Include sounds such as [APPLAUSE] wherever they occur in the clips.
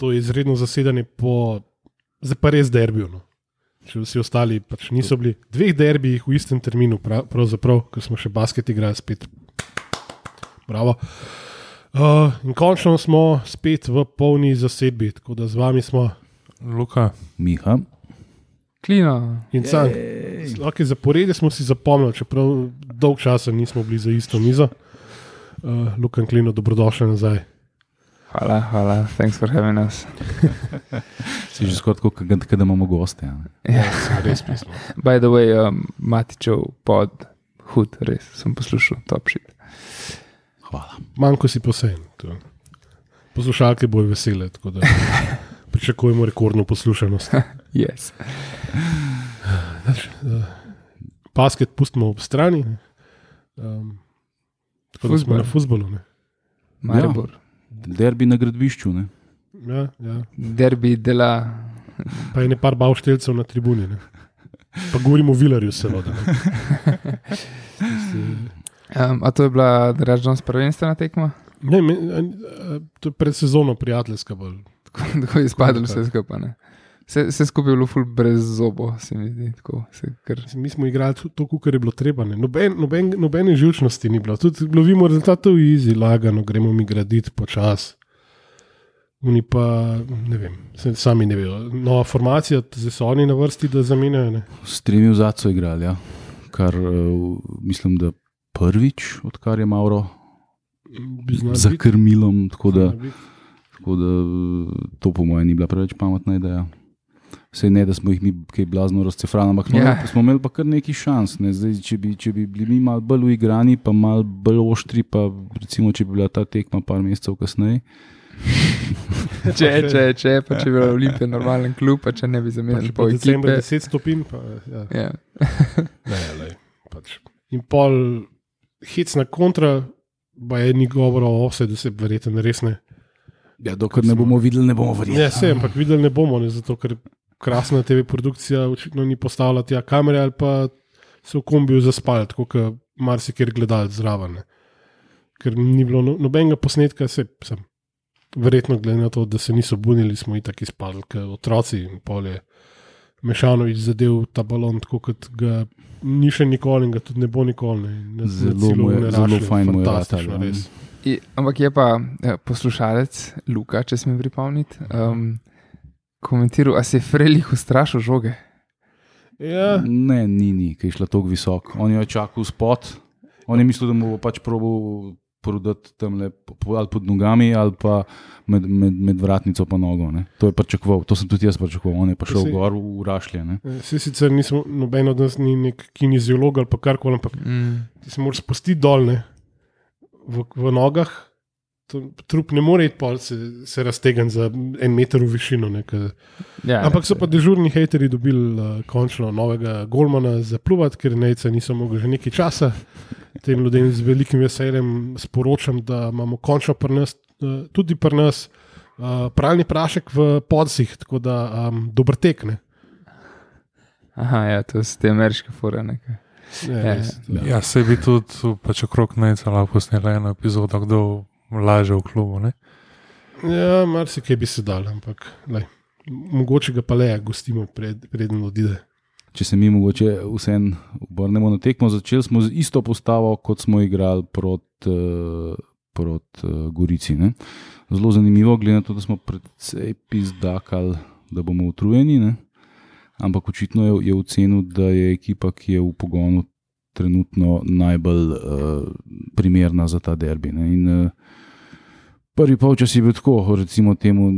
to izredno zasedanje po, zdaj pa res derbijo. No. Če vsi ostali pač niso bili, dveh derbijih v istem terminu, prav, pravzaprav, ko smo še basket igrali spet. Bravo. Uh, in končno smo spet v polni zasedbi, tako da z vami smo. Luka, Miha, Klino. In sam, okay, zaporedje smo si zapomnili, čeprav dolg časa nismo bili za isto mizo. Uh, Lukan Klino, dobrodošli nazaj. Hvala, hvala, thanks for having us. [LAUGHS] si že skoraj tako, kot da imamo goste. ne? Ja, sem res pismo. By the way, um, Matičev pod, hud, res sem poslušal, top shit. Hvala. Manjko si posejen. to. Poslušalke bojo vesele, tako da [LAUGHS] pričakujemo rekordno poslušanost. [LAUGHS] Yes. Basket pustimo ob strani. Um, tako da smo na futbolu. ne. Maribor. Derbi na gradbišču. Ne? Ja, ja. Derbi dela. Pa je ne par bavšteljcev na tribuni. Ne. Pa govorimo o Vilarju, seveda. ne. [LAUGHS] Um, a to je bila Dražnjost prvenstvena tekma? Ne, me, a, a, to je pred sezono prijateljska bolj. Tako je izpadlo vse skupaj. Vse, vse skupaj je bilo ful brez zobo, se mi zdi. Tako, se, kar, Mi smo igrali to, kar je bilo treba. ne. Noben, noben, nobene žilčnosti ni bilo. Tudi lovimo rezultate v izi, lagano, gremo mi graditi počasi. Oni pa ne vem, se, sami ne vejo. Nova formacija, zdaj so oni na vrsti, da zamenjajo. ne. S tremi v zadcu igrali, ja. kar uh, mislim, da prvič, odkar je Mauro za krmilom. Tako da, tako da eh, to, po mojem, ni bila preveč pametna ideja. Vse ne, da smo jih mi kaj blazno razcefrali, ampak Ja. yeah. smo imeli pa kar nekaj šans. Ne. Zdaj, če, bi, če bi bili mi malo bolj uigrani, pa malo bolj oštri, pa recimo, če bi bila ta tekma par mesecev kasneje. [LAUGHS] če, če, če, pa če bi bila Olimpija normalen klub, pa če ne bi zamenjali če pa pol decembra ekipe. 10 stopinj. Pa, ja. Ja. [LAUGHS] Ne, lej, pač. In pol hec na kontra, pa je ni govora o vse, da se verjetno res ne. Ja, dokler ne bomo videli, ne bomo verjeli. Ne, se, ampak videli ne bomo, ne, zato ker krasna TV produkcija očitno ni postavila tja kamere ali pa se v kombiju zaspali, tako kot marsikjer gledalec zraven. Ne. Ker ni bilo no, nobenega posnetka, se sem. Verjetno, glede na to, da se niso bunili, smo jih tako izpadli, kot otroci in pol je Mešanovič zadev ta balon, tako kot ga ni še nikoli in ga tudi ne bo nikoli. Ne. Zelo mu je- zelo fajn mu je fantastično, ratalo, res. I, ampak je pa eh, poslušalec Luka, če smem pripomniti, um, komentiral, a se je Frelih ustrašil žoge. Ja, Ne, ni, ni, ki je šla tako visoko. On jo je čakal spod, on je mislil, da mu bo pač probo prodati tam le ali pod nogami, ali pa med, med, med vratnico pa nogo. Ne. To je pričakoval, to sem tudi jaz pričakoval. On je pa šel Saj- gor v rašlje. Ne. Vsi sicer nismo, noben od nas ni nek kineziolog ali pa karkoli, ampak Mm. ti se moraš spustiti dol ne, v, v nogah. Trup ne more iti pol, se, se raztegniti za en meter v višino. Ne, Ja, ampak so pa dežurni hateri dobili uh, končno novega Golmana za pluvat, ker nejce niso mogli že nekaj časa. Tem ljudem z velikim veseljem sporočam, da imamo končno pri nas, uh, tudi pri nas, uh, pralni prašek v podsih, tako da um, dober tek. Ne. Aha, ja, to so te ameriške fore. nekaj. Ne, Ja, res. ja, se bi tudi pač okrog Nejca lahko posnela eno epizodo, kdo laže v klubu. Ne? Ja, marsikaj bi se dal, ampak lej, mogoče ga pa le gostimo, pred, preden odide. Če se mi mogoče vsem obrnemo na tekmo, začeli smo z isto postavo, kot smo igrali proti uh, prot, uh, Gorici. Ne. Zelo zanimivo, glede na to, da smo predvsej pizdakali, da bomo utrujeni. Ne. Ampak očitno je, je ocenil, da je ekipa, ki je v pogonu, trenutno najbolj uh, primerna za ta derbi. Ne. In, uh, Prvi polčas je bil tako, recimo, temu,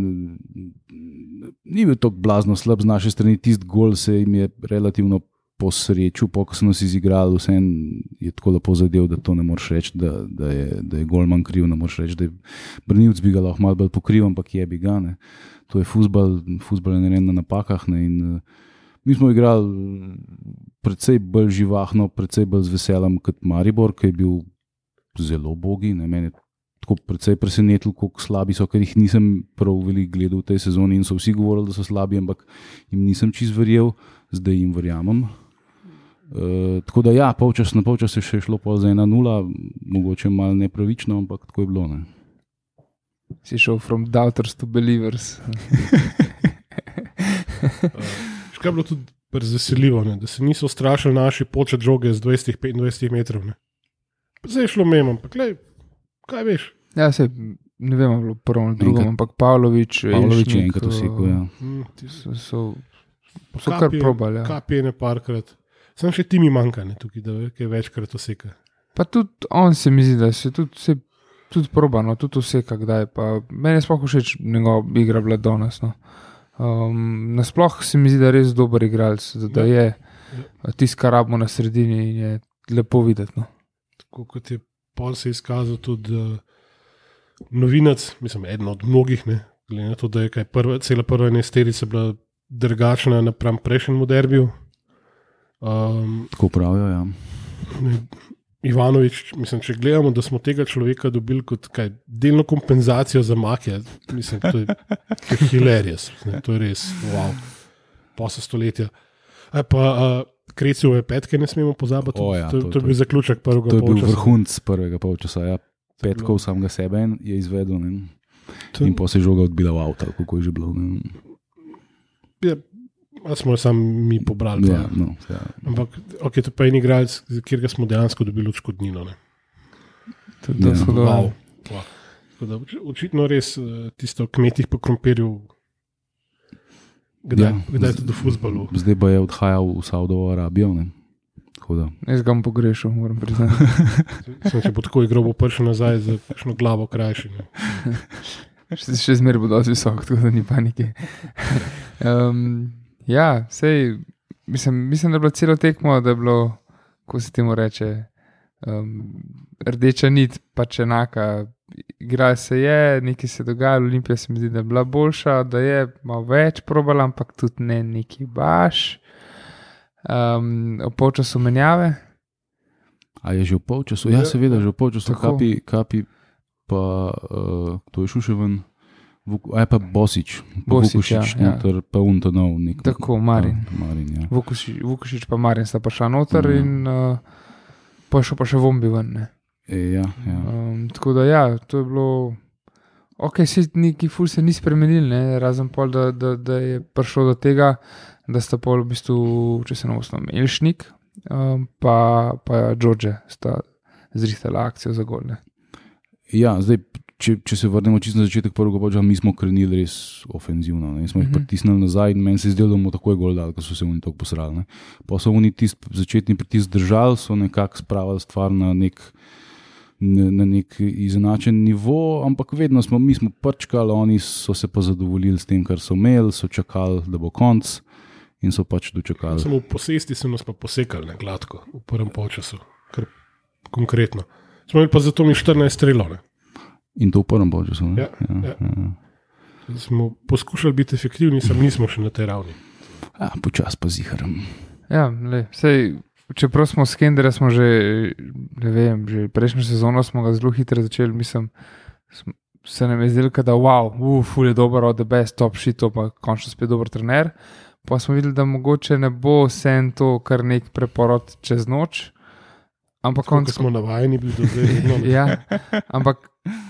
ni bil tako blazno slab z naše strani, tisti gol se jim je relativno posrečil, po ko so nas izigrali, vse je tako lepo zadev, da to ne moreš reči, da, da, je, da je golman kriv, ne moreš reči, da je Brnilc bi ga lahko malo bolj pokrival, ampak je bi ga. Ne. To je futbal, futbal je narejen na napakah. Ne, in, uh, mi smo igrali precej bolj živahno, precej bolj z veseljem kot Maribor, ki je bil zelo bogi. Ne, mene je tako precej presenetil, kako slabi so, ker jih nisem prav veliko gledal v tej sezoni in so vsi govorili, da so slabi, ampak jim nisem čist verjel, zdaj jim verjamem. Uh, tako da, ja, polčas na polčas je še šlo pol za 1-0, mogoče malo nepravično, ampak tako je bilo. Ne. Si šel from doubters to believers. [LAUGHS] Škoda je bilo tudi razveseljivo, ne, da se niso strašili naši počet žoge z 20-25 metrov. Ne. Zdaj je šlo mimo, ampak lej, kaj veš. Ja, se, ne vem, ali je prvo ali drugo, Enkrat- ampak Pavlovič, Pavlović je enkrat usekal, ja. Mm, So, so, so kar probali. Ja. Kapi je parkrat. Sam še ti mi manjka, ne, tukaj, da kaj večkrat oseka. Pa tudi on se mi zdi, da se tudi, se, tudi probano, tudi vse, kdaj. Pa meni je sploh všeč njegova igra bila danes. No. Um, nasploh se mi zdi, da je res dober igralec, da, da je tisti, kar rabimo na sredini in je lepo videti. No. Tako kot je pol se izkazal tudi uh, novinec, mislim, eden od mnogih, ne, glede na to, da je kaj prva, cela prva enesterica bila drugačna napram prejšnjemu derbiju. Um, Tako pravijo. Ja. ne, Ivanovič, mislim, če gledamo, da smo tega človeka dobili kot kaj, delno kompenzacijo za makje, mislim, to je, je [LAUGHS] hilarious, ne, to je res, wow, posel stoletja. A pa uh, Krecijove petke ne smemo pozabiti, O ja, to, to- to, to je to- bil zaključek prvega To je bil polčasa. vrhunc prvega polčasa. Ja. Petkov samega sebe in je izvedel ne. To- in pa se je žoga odbila v avto, ali kako je že bilo. Ne. Ja, a smo jo sami mi pobrali. Ja, Ja. no, ja. Ampak, ok, to pa je en igralec, katerega smo dejansko dobili odškodnino. Ja. ja. Wow. wow. Wow. Tako Da, oči- očitno res eh, tisto o kmetih po krompirju. Kdaj, Ja. kdaj tudi v futbalu? Zdaj pa je odhajal v Saudovo Arabijo. Ne. Jaz ga bom pogrešal, moram priznati. [LAUGHS] Sem, če bo tako igro, bo prišel nazaj za kakšno glavo krajši. Ne. [LAUGHS] še, še zmeraj bo dosti visok, tako da ni panike. [LAUGHS] Um, ja, sej, mislim, mislim, da je bilo celo tekmo, da je bilo, ko se temu reče, um, rdeča nit, pač enaka. Igra se je, nekaj se dogaja, Olimpija se mi zdi, da je bila boljša, da je malo več probala, ampak tudi ne neki baš. Um, o polčasu menjave, a je že v polčasu? Ja, Ja, seveda, že v polčasu. Tako. Kapi, kapi pa, uh, to je šuševen. Vuk, a je pa Bosič, pa Bosić, Vukušič, ja, ja. noter, pa Untonov. Nek, Tako, Marin. Ja, Marin ja. Vukušič, Vukušič pa Marjan sta prišla noter Mhm. in uh, pa šel pa še vombi ven. Ne. E, ja, ja. Um, tako da, ja, to je bilo. Ok, se neki ful se ni spremenil, ne, razen pol, da, da, da je prišlo do tega, da sta pol v bistvu, če se ne osnovim, Elšnik, um, pa, pa Džordže sta zrihtala akcijo za gol. Ne. ja zdaj, če, če se vrnemo čisto na začetek prvega polčasa, mi smo krenili res ofenzivno. Ne. Smo jih Mhm. pritisnili nazaj in meni se je zdelo, da bomo takoj gol dali, ker so se oni tako posrali. Ne. Pa so oni tisti začetni pritisk držali, so nekako spravili stvar na nek. Na na nek izenačen nivo, ampak vedno smo mi smo prčkali, oni so se pa zadovoljili s tem, kar so imeli, so čakali, da bo konc in so pač dočakali. Samo v posesti so nas pa posekali ne, gladko v prvem polčasu, kar konkretno. Smo imeli pa zato mi 14 strelov. ne. In to v prvem polčasu. ne? Ja, ja. ja. Smo poskušali biti efektivni, sam nismo še na tej ravni. ja počasi pa ziharam. Ja, le, sej, čeprav smo s Kendra, smo že, ne vem, že prejšnjo sezono smo ga zelo hitro začeli, mislim, se nam je zdelo, da wow, uf, ful je dober, od the best, top shit, to pa končno spet dober trener. Pa smo videli, da mogoče ne bo vse to kar nek preporod čez noč. Ampak Tako, konc smo navajeni bili do zdaj. ne. [LAUGHS] Ja, ampak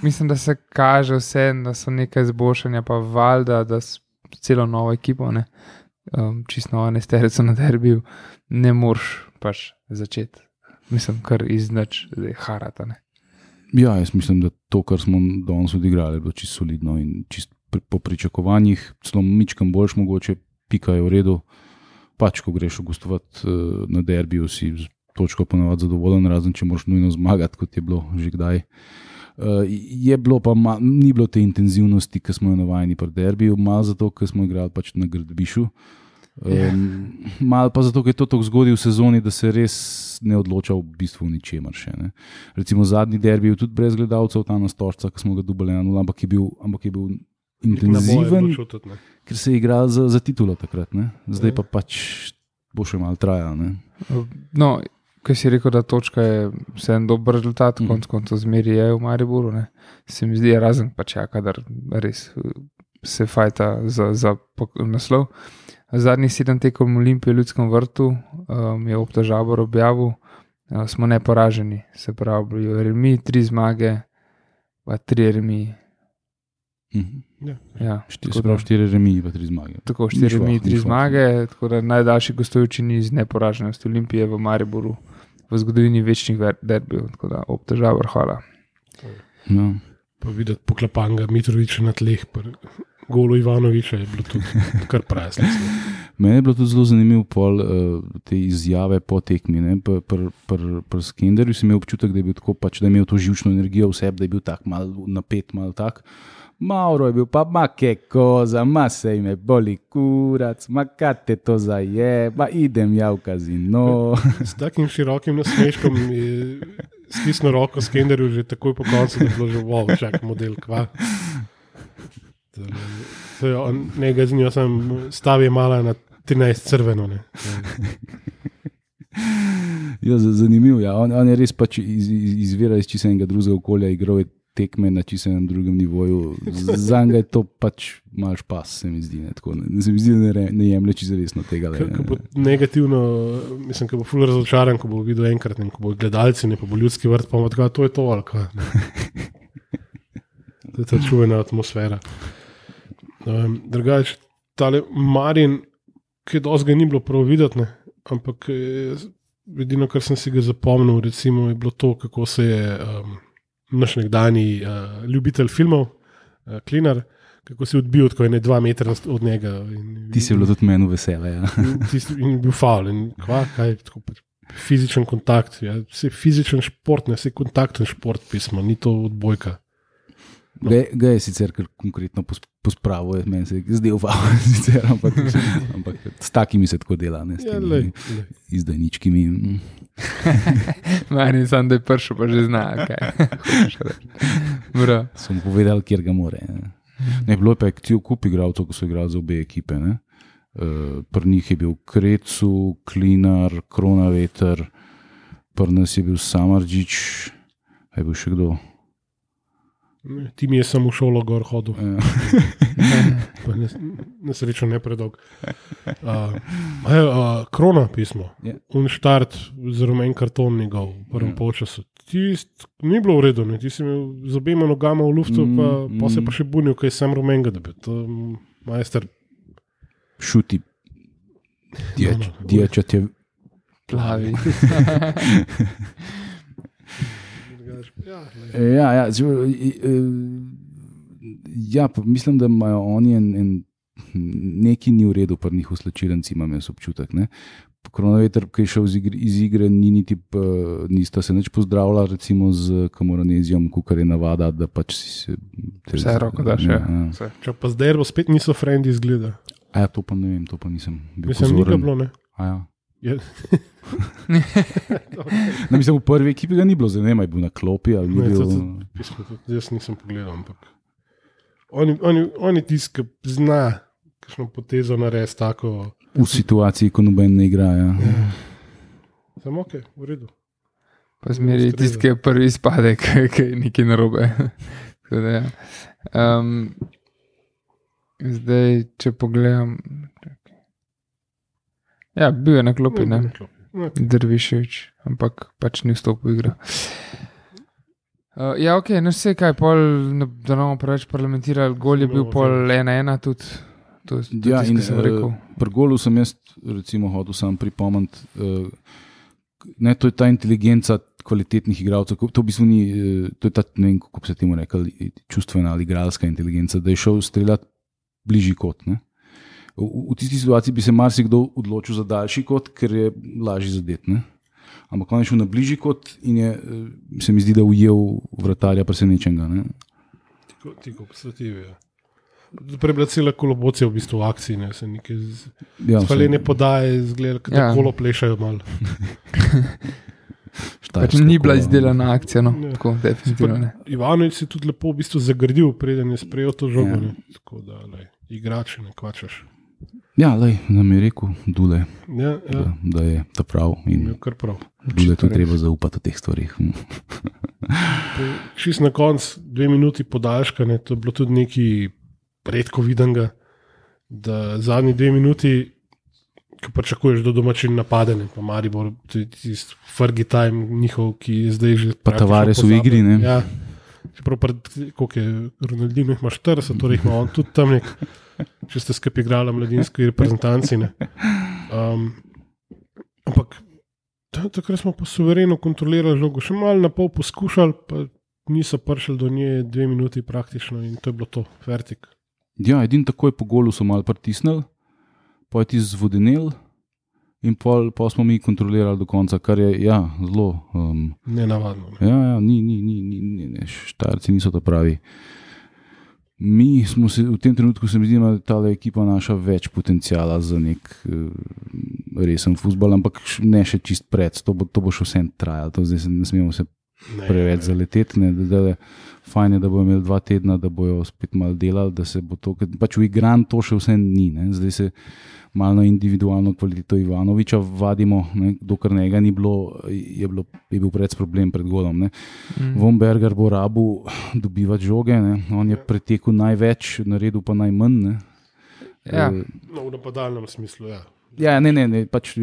mislim, da se kaže vse, da so nekaj izboljšanja, pa valjda, da s celo novo ekipo, ne, um, čisto novo nesterico na derbiju, ne moreš pač začeti. Mislim, kar iz nič, zdaj harata. Ne. Ja, jaz mislim, da to, kar smo danes odigrali, je bilo čisto solidno in čisto po pričakovanjih, celo mičkam boljš, mogoče pika je v redu. Pač, ko greš gostovati uh, na derbiju, si točko ponovadi zadovoljen, razen če moraš nujno zmagati, kot je bilo že kdaj. Uh, je bilo pa, ma, ni bilo te intenzivnosti, ki smo jo navajeni pri derbiju, malo zato, ker smo igrali pač na gradbišu. Um, Mal pa zato, ker je to tako zgodaj v sezoni, da se res ne odloča v bistvu v ničemer. Še, ne. Recimo zadnji derbi je bil tudi brez gledalcev, ta nastožca, ki smo ga dubali na nula, ampak je bil, ampak je bil je intenziven, čutiti, ne. ker se je igral za, za titulo takrat. Ne. Zdaj Ja. pa pač bo še mal trajal. Ne. No, kaj si rekel, da točka je vse en dober rezultat, mm. konc koncev zmeri je v Mariboru. Ne. Se mi zdi, razen pač ja, kadar res uh, se fajta za, za naslov. Zadnjih sedem tekem v Olimpiji v Ljudskem vrtu um, je obtožabor objavil, uh, smo neporaženi, se pravi, remi, tri zmage, pa tri remi, Mhm. Ja, Šti- Se da- pravi, štiri remi, pa tri zmage. Tako, štiri šlo, mi, ni tri šlo. zmage, tako da najdaljši gostujoči niz neporaženosti Olimpije v Mariboru v zgodovini večnih derbijev, tako da obtežava vrhala. Ja. Pa videti poklapanga Mitroviča na tleh, pa golo Ivanoviča je bilo tudi kar presno. Meni je bilo tudi zelo zanimivo pol uh, te izjave po tekmi. Pri pr, pr, pr Skenderju sem imel občutek, da je, bil tako, pač, da je imel to živčno energijo v sebi, da je bil tako mal napet, mal tak. Mauro je bil pa make koza, ma se ime boli kurac, ma kaj te to zaje, pa idem ja v kazino. [LAUGHS] S takim širokim nasmeškom je stisnil roko Skenderju že takoj po koncu, da je bilo že wow, čak model kva. Je on- Njega z njo sem stavil mala na 13 crveno. Ne. [LAUGHS] Ja, z- zanimivo je. Ja. On, on je res pač iz, iz, izvira iz čisto drugega okolja, igral je tekme na čisto drugem nivoju. Za njega je to pač malš pas, se mi zdi. Ne, Tako, ne, ne, se mi zdi, da ne, re- ne jemlje čisto resno tega. le, ne. bo negativno, mislim, da bo ful razočaran, ko bo videl enkrat, ne, ko bo gledalci, ne pa bo ljudski vrt, pa bo tako, to je to ali kaj. ne. [LAUGHS] To je ta čuvena atmosfera. Um, drugač, tale Marin, ki dosti ga ni bilo prav videti, ne, ampak eh, edino, kar sem si ga zapomnil, recimo, je bilo to, kako se je um, naš nekdani uh, ljubitelj filmov, uh, Klinar, kako se je odbil tako ene dva metra od njega. In, Ti si bilo tudi meni vesele. Ja. Tisti, in bil faul. In kva, kaj je tako fizičen kontakt. Ja. Vse fizičen šport, ne vse kontakten šport, pismo, ni to odbojka. Ga, ga je sicer konkretno pos- pospravil, meni se je zdel [LAUGHS] sicer, ampak, ampak s takimi se tako dela, ne s Ja, temi lej, lej. izdajničkimi. mm. [LAUGHS] Meni sem, da je prišel, pa že zna, kaj. [LAUGHS] So mu povedali, kjer ga more. Ne, ne bilo je pa cel kup igralcev, ki so igrali za obe ekipe. Ne. Uh, Pri njih je bil Krecu, Klinar, Kronaveter, pri nas je bil Samarđič, a je bil še kdo. Ti mi je samo v šolo gor hodil, Eh, [LAUGHS] pa ne, nesrečo ne predolg. Uh, uh, krona pismo, Ja. un štart z rumen karton njegov v prvem Ja. polčasu. Tist, ni bilo v redu, ne. ti si imel z obema nogama v luftu, Mm, pa, pa se mm. pa še bunil, kaj sem rumenga, da bi to majster. Šuti, No, no. diačat je. Plavi. [LAUGHS] [LAUGHS] Ja, lej. Ja, ja, z- i- e, ja pa mislim, da imajo oni en, en neki ni v redu, pri njih uslačilnici, imam jaz občutek. Ne? Kronoveter, ki je šel iz igre, iz igre ni niti, p- nista se nič pozdravila, recimo z Kamoranezijom, kar je navada, da pač si se. Vse roko daš, ja. ja. Vse. Če pa zdaj bo spet niso frendi izgleda. A ja, to pa ne vem, to pa nisem bil Mislim, ni bilo, ne. A Ja. Je, [LAUGHS] Ne, mislim, v prvi ekipi ga ni bilo, zdaj ne vem, je bil na klopi ali Ne, bil. to- to- pismo, tudi jaz nisem pogledal, ampak on, on, on je tisti, ki zna, kakšno potezo narediti tako. V situaciji, ko noben ne igra. Ja. Samo ok, v redu. Pa zmeri tisti, ki je prvi izpade, [LAUGHS] ki je nekaj narobe. [LAUGHS] Da, ja. um, zdaj, če pogledam. Ja, bil je na klopi, ne. na klopi. No, ok. Drviševič, ampak pač ni vstopil v igro. Uh, ja, ok, no vse kaj, pol, ne- da ne bomo preveč parlamentirali, gol je bil pol ena ena tudi. To, to Ja, tisto, in sem rekel. uh, pri golu sem jaz, recimo, hodil sam pripomniti. Uh, ne, to je ta inteligenca kvalitetnih igralcev. To, v bistvu ni, to je ta, ne vem, kako bi se temu rekel, čustvena ali igralska inteligenca, da je šel streljati bližji kot. Ne? V, v tisti situaciji bi se marsikdo odločil za daljši kot, ker je lažje zadet. Ne? Ampak on je šel na bližji kot in je, eh, se mi zdi, da ujel vratarja presenečenega. ne. Tako- Tako posvetljivi. Ja. Prej je bila cela kolobocija v bistvu v akciji, ne se nekaj z- Ja, Hvalene podaje, zgleda, da Ja. kolo plešajo malo. [LAUGHS] Pač ni bila izdelana akcija, no, Ja. tako definitivno ne. Ivanovič si tudi lepo v bistvu zagrdil, preden je sprejel to žogo. Ja. Tako da, lej, igrač, ne kvačaš. Ja, lej, nam je rekel, Dule, Ja, ja, da, da je ta prav in kar prav. Dule res. treba zaupati v teh stvarih. [LAUGHS] Čist na koncu, dve minuti podaljška, ne, to je bilo tudi nekaj redko videnega, da zadnji dve minuti, ki pričakuješ, da domačin napadene, pa Maribor, tisti Fergie time njihov, ki je zdaj že. Pa praktično Tavares v igri, ne. Ja, Čeprav, pred, koliko je Ronaldinho, jih ima 40, torej jih ima on tudi tam nek, če ste skupaj igrali mladinski reprezentanci. ne. Um, ampak ta- takrat smo pa suvereno kontrolirali žogo, še malo na pol poskušali, pa niso prišli do nje dve minuti praktično in to je bilo to, vertik. Ja, edin takoj po golu so malo pritisnili, pa je ti zvodenel, in pol, pol smo mi kontrolirali do konca, kar je ja, zelo. Um, Nenavadno. Ne. ja, ja, ni, ni, ni, ni, ni, ne, štarci niso ta pravi. Mi smo se v tem trenutku, se mi zdi, da ta ekipa naša več potencijala za nek uh, resen futbol, ampak ne še čist pred, to bo, to bo še vse trajalo, to zdaj se ne smemo se Ne, preveč zaleteti. Ne, da, da, fajn je, da bodo imeli dva tedna, da bodo spet malo delali, da se bo to, pač v igran to še vse ni. Ne. Zdaj se malo na individualno kvaliteto Ivanoviča vadimo, ne, dokler njega ni bilo, je, bilo, je bil pred problem pred golom. Ne. Mm. Vomberger bo rabu dobivati žoge, ne. on je pretekel največ, naredil pa najmanj. Ne. Ja. Eh, No, v napadalnem smislu, ja. Ja, ne, ne, ne pač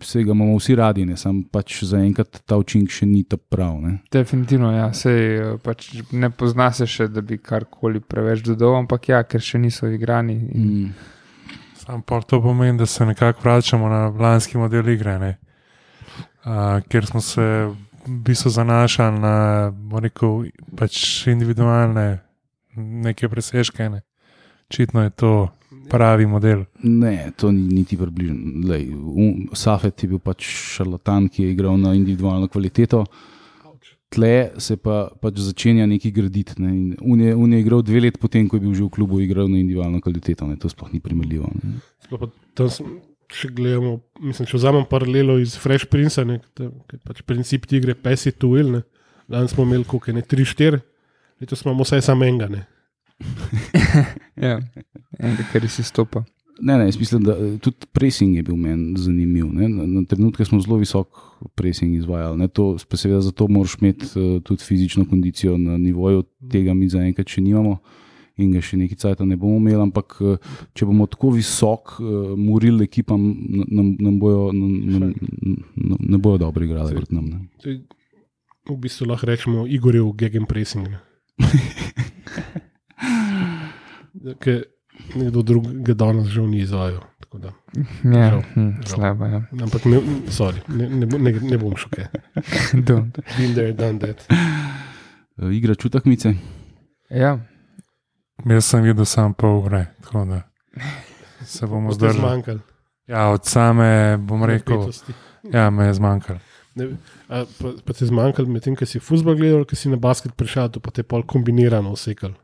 se ga imamo vsi radi, ne, sam pač zaenkrat ta učinek še ni ta prav. Ne. Definitivno, ja. Sej, eh, pač ne pozna se še, da bi karkoli preveč dodal, ampak ja, ker še niso igrani. In, Mm. Sam pa to pomeni, da se nekako vračamo na lanski model igre, ne? uh, kjer smo se v bistvu zanašali na rekel, pač individualne neke presežke. Ne? Očitno je to pravi model. Ne, to ni niti približno. Lej, um, Safet je bil pač šarlatan, ki je igral na individualno kvaliteto. Tle se pa pač začenja nekaj graditi. Ne. in On je, on je igral dve leti potem, ko je bil že v klubu, igral na individualno kvaliteto. Ne. To sploh ni primerljivo. Sem, če gledamo, mislim, če vzamem paralelo iz Fresh Prince, ne, ki je pač princip ti igre, pesi tu il, danes smo imeli koliko, ne 3-4, letos imamo vsaj samo enega. Ne. [LAUGHS] ja, enega, kar si stopa. Ne, ne, jaz mislim, da eh, tudi pressing je bil meni zanimiv. Ne. Na, na trenutke smo zelo visok pressing izvajali. Ne. To, pa seveda zato moraš imeti uh, tudi fizično kondicijo na nivoju, tega mi zaenkrat še nimamo. In ga še nekaj časa ne bomo imeli, ampak eh, če bomo tako visok, uh, morili ekipam, nam, nam bojo, nam, nam, nam, ne bojo dobro igrali proti nam. Ne. To je V bistvu lahko rečemo Igorjev gegenpressing. Ne. [LAUGHS] Ker nekdo drug ga danes žal ni izvajal. tako da. Ja, Žal, hm, žal. slaba, ja. Ampak ne, sorry, ne, ne, ne, ne bom. [LAUGHS] Don't. Been there, done that. Uh, igra čutakmice. Ja, Jaz sem videl samo pol ure, tako da se bomo zdržali. zmanjkali. Ja, od same, bom rekel, napetosti. ja, me je zmanjkalo. Ne, a, pa, pa te zmanjkalo medtem, ko si futbol gledal, ko si na basket prišel, to pa te pol kombinirano vsekal.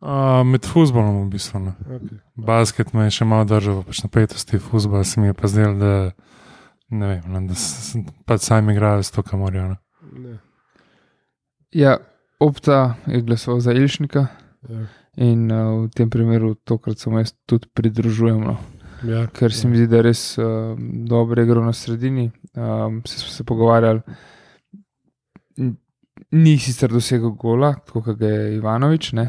Uh, med futbolom, v bistvu. Ne. Okay. Basket me je še malo držal, pač napetosti, futbol se mi je pa zdel, da ne vem, no, da pač sami igrajo s to, kar morajo. ne. Ne, ja, opta je glasoval za Ilšnika ja, in uh, v tem primeru tokrat se mu jaz tudi pridružujem. No. ja, ker se mi zdi, da je res uh, dobro igro na sredini. Um, se smo se pogovarjali, ni sicer dosegel gola, tako kot ga je Ivanovič, ne?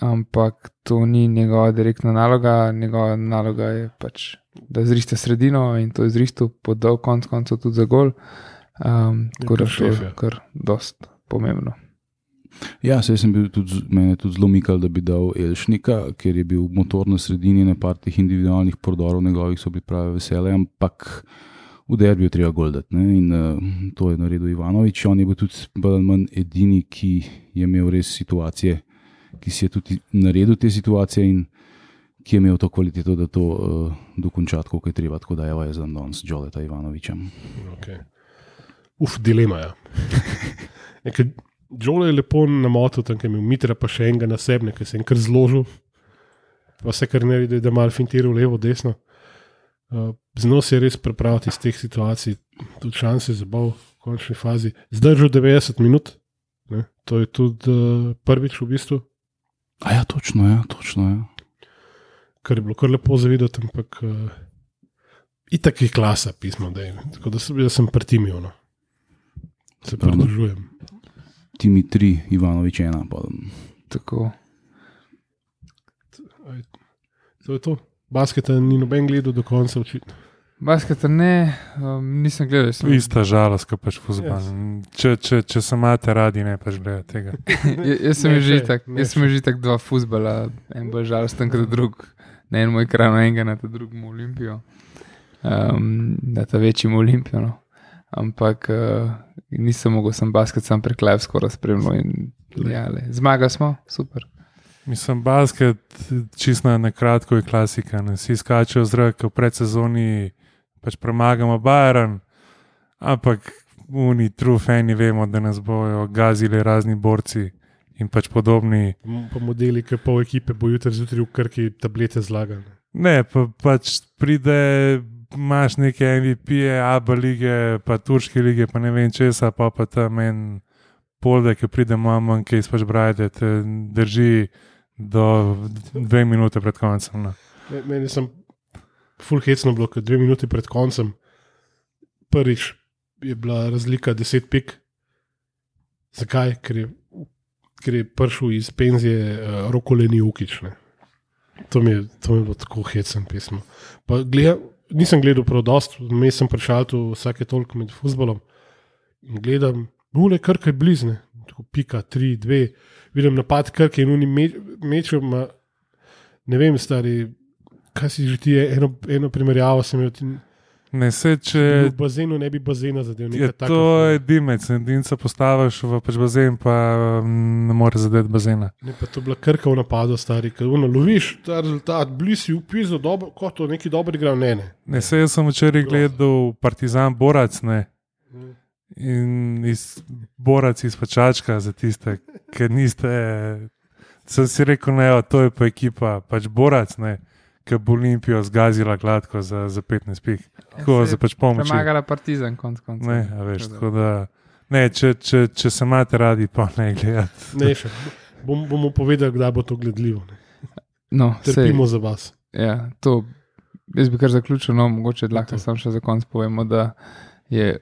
Ampak to ni njegova direktna naloga. Njegova naloga je pač, da zriste sredino in to je zristil, podal konc koncev tudi za gol. Um, tako da to je kar dost pomembno. Ja, sej sem bil tudi, mene tudi zelo mikal, da bi dal Elšnika, ker je bil motor na sredini, na par teh individualnih prodorov njegovih so bili pravi vesele, ampak v derbiju treba goldati. Ne? In uh, to je naredil Ivanovič. On je bil tudi bolj ali manj edini, ki je imel res situacije, ki si je tudi naredil te situacije in ki je imel to kvaliteto, da to uh, dokonča kot je treba. Tako da je za danes Joleta Ivanovičem. okay. Uf, dilema je. Ja. [LAUGHS] Džole je lepo namotil, tam je imel mitra, pa še enega na sebi, ki se je kar zložil. Pa vse, kar ne vidi, da je malo fintiral levo, desno. Uh, Znal se je res prepraviti iz teh situacij, tudi šanse za bal v končni fazi. Zdržal 90 minut, ne? to je tudi uh, prvič v bistvu, A ja, točno, ja, točno. Ja. kar je bilo kar lepo zavideti, ampak uh, itak je klasa pismo, da je. Tako da sem, jaz sem pretimil. No. Se pridružujem. Timi tri, Ivanovič ena. Pa, Tako. To je to. Basketa ni noben gledal do konca, očitno. Basketa ne, um, nisem gledal. Sem, Ista žalost, kot pač fuzbol. Če, če, če se imate radi, ne pač gledate tega. Ja- jaz sem Ne, že saj, tak, ne, jaz sem že tak dva fuzbala, en bolj žalosten kot drug. Na enem ekranu enega, na ta drugem Olimpijo. Um, na ta večjem Olimpijo. No. Ampak uh, nisem mogel, sem basket sam prek live skoraj spremljal. in Ja, le. Zmaga smo, super. Mislim, basket, čisto na kratko je klasika. Ne? Vsi skačejo v zrak, v predsezoni pač premagamo Bayern, ampak oni true fani vemo, da nas bojo gazili razni borci in pač podobni. Pa modeli, ki pol ekipe bo jutri zjutraj v krki tablete zlagane. Ne, pa, pač pride, imaš neke MVP-je, ABA lige, pa turške lige, pa ne vem česa, pa pa tam en polde, ki pride mamo, ki izpač brajde, te drži do dve minute pred koncem. No. Me- Meni sem full hecno bilo, ker dve minuti pred koncem, prvič je bila razlika 10 pik. Zakaj? Ker je, ker je prišel iz penzije uh, rokoleni ukič. Ne. To mi, je, to mi je bilo tako hecen pismo. Pa Gleda, nisem gledal prav dost, vmes sem prišel tu vsake toliko med futbolom in gledam, ule krke blizne, tako pika, tri, dve, vidim napad krke in oni me, mečejo, ma- ne vem, stari, kaj si že ti, eno, eno primerjavo sem imel, Ne, se če v bazenu ne bi bazena zadev. je to je dimec, edinca postaviš v pač bazen, pa mm, ne more zadeti bazena. Ne, pa to je bila krka v napadu, stari, ker ono, loviš ta rezultat, blizu, upizo, dobro, kot to neki dobro igra, ne, ne. Ne, se jaz sem včeraj gledal Partizan Borac ne, in iz Borac iz Pačačka za tiste, ki niste. Sem si rekel, ne, to je pa ekipa, pač Borac, ne, ki bo Olimpijo zgazila gladko za, za 15 pik. Tako Ja, za pač pomoč. Premagala Partizan, konc koncev. Ne, a veš, Tako da-. Ne, če, če, če se imate radi, pa ne gledate. ne še. Bom, bomo povedali, kdaj bo to gledljivo. Ne. No, sej, Trpimo za vas. ja, to, jaz bi kar zaključil, no, mogoče lahko samo še za konec povemo, da je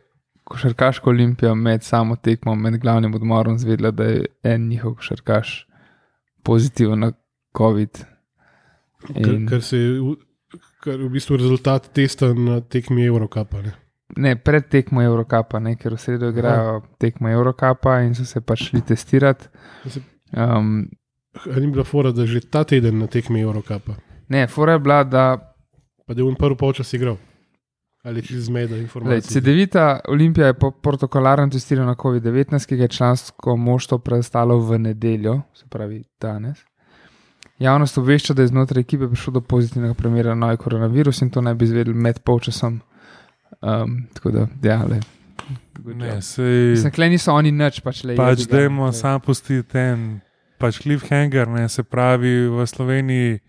košarkaška olimpija med samo tekmo, med glavnim odmorom zvedla, da je en njihov košarkaš pozitiven na COVID. In- ker se je je v bistvu rezultat testa na tekmi Eurocapa. Ne. Ne, pred tekmo Eurocapa, ne, ker v sredo igrajo tekmo Eurocapa in so se pač šli testirati. Um, A Ni bila fora, da že ta teden na tekmi Eurocapa, ne, fora je bila, da pa da je on prvi polčas igral. Ali čez zmeda Lej, informacij. CD9 Olimpija je po protokolarno testirana na COVID-19, ki ga je člansko moštvo prestalo v nedeljo, se pravi danes. Javnost obvešča, da je znotraj ekipe prišlo do pozitivnega primera nove koronavirus in to naj bi izvedeli med polčasom. Um, tako da, ja, le. Ne, sej, Mislim, klej niso oni nič, pač le. pač dajmo glej. sam pustiti ten pač cliffhanger, ne, se pravi v Sloveniji,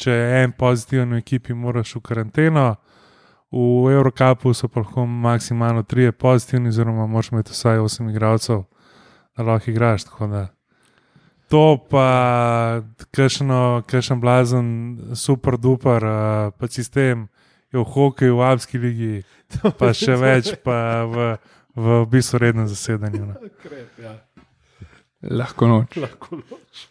če je en pozitiven v ekipi, moraš v karanteno. V Eurocapu so pa lahko maksimalno trije pozitivni, oziroma moraš imeti vsaj osem igralcev, da lahko igraš. tako da. To pa, kakšen blazen, super duper, uh, pa sistem je v hokeju, v Alpski ligi, [LAUGHS] pa še več, pa v, v bistvu rednem zasedanju. Krep, ja. Lahko noč. Lahko noč.